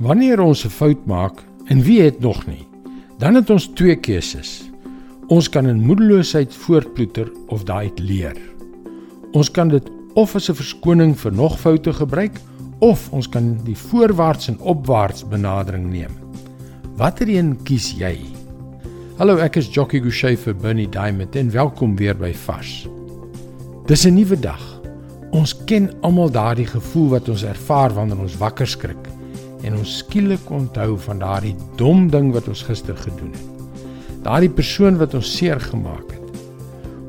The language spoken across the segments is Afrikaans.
Wanneer ons 'n fout maak en wie het nog nie, dan het ons twee keuses. Ons kan in moedeloosheid voortploeter of daaruit leer. Ons kan dit of as 'n verskoning vir nog foute gebruik of ons kan die voorwaarts en opwaarts benadering neem. Watter een kies jy? Hallo, ek is Jockey Gouchee vir Bernie Diamond en welkom weer by Fas. Dis 'n nuwe dag. Ons ken almal daardie gevoel wat ons ervaar wanneer ons wakker skrik en ons skielik onthou van daardie dom ding wat ons gister gedoen het. Daardie persoon wat ons seer gemaak het.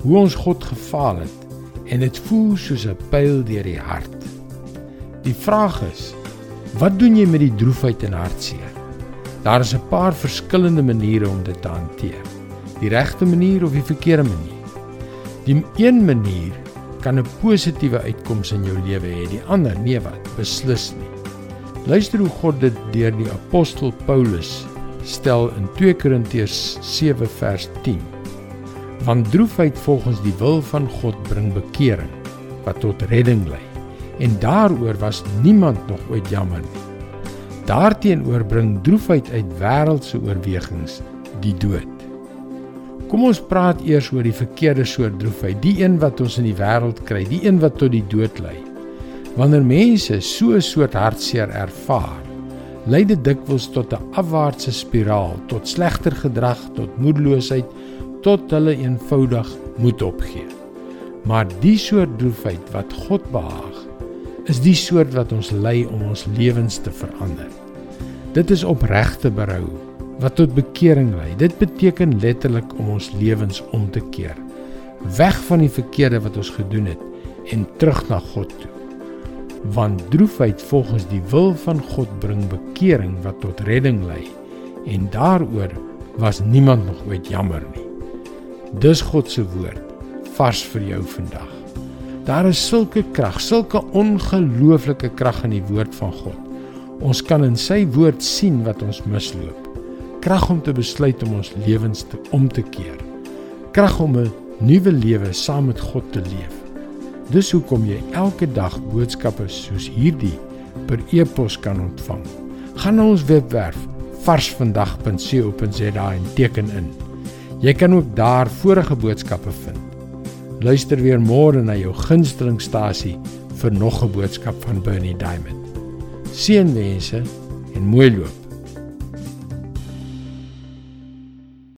Hoe ons God gefaal het en dit voel soos 'n pyl deur die hart. Die vraag is, wat doen jy met die droefheid en hartseer? Daar is 'n paar verskillende maniere om dit te hanteer. Die regte manier of die verkeerde manier. Die een manier kan 'n positiewe uitkoms in jou lewe hê, die ander nee wat, beslis nie. Luister hoe God dit deur die apostel Paulus stel in 2 Korintiërs 7 vers 10. Want droefheid volgens die wil van God bring bekering wat tot redding lei. En daaroor was niemand nog ooit jammer nie. Daarteenoor bring droefheid uit wêreldse oorwegings die dood. Kom ons praat eers oor die verkeerde soort droefheid, die een wat ons in die wêreld kry, die een wat tot die dood lei. Wanneer mense so 'n soort hartseer ervaar, lei dit dikwels tot 'n afwaartse spiraal, tot slegter gedrag, tot moedeloosheid, tot hulle eenvoudig moed opgee. Maar die soort droefheid wat God behaag, is die soort wat ons lei om ons lewens te verander. Dit is opregte berou wat tot bekering lei. Dit beteken letterlik om ons lewens om te keer. Weg van die verkeerde wat ons gedoen het en terug na God toe. Want droefheid volgens die wil van God bring bekering wat tot redding lei en daaroor was niemand nog ooit jammer nie. Dis God se woord vars vir jou vandag. Daar is sulke krag, sulke ongelooflike krag in die woord van God. Ons kan in sy woord sien wat ons misloop krag om te besluit om ons lewens te om te keer. Krag om 'n nuwe lewe saam met God te leef. Dis hoekom jy elke dag boodskappe soos hierdie per e-pos kan ontvang. Gaan na ons webwerf varsvandag.co.za en teken in. Jy kan ook daar vorige boodskappe vind. Luister weer môre na jou gunstelingstasie vir nog 'n boodskap van Bernie Diamond. Seënwense en mooi loop.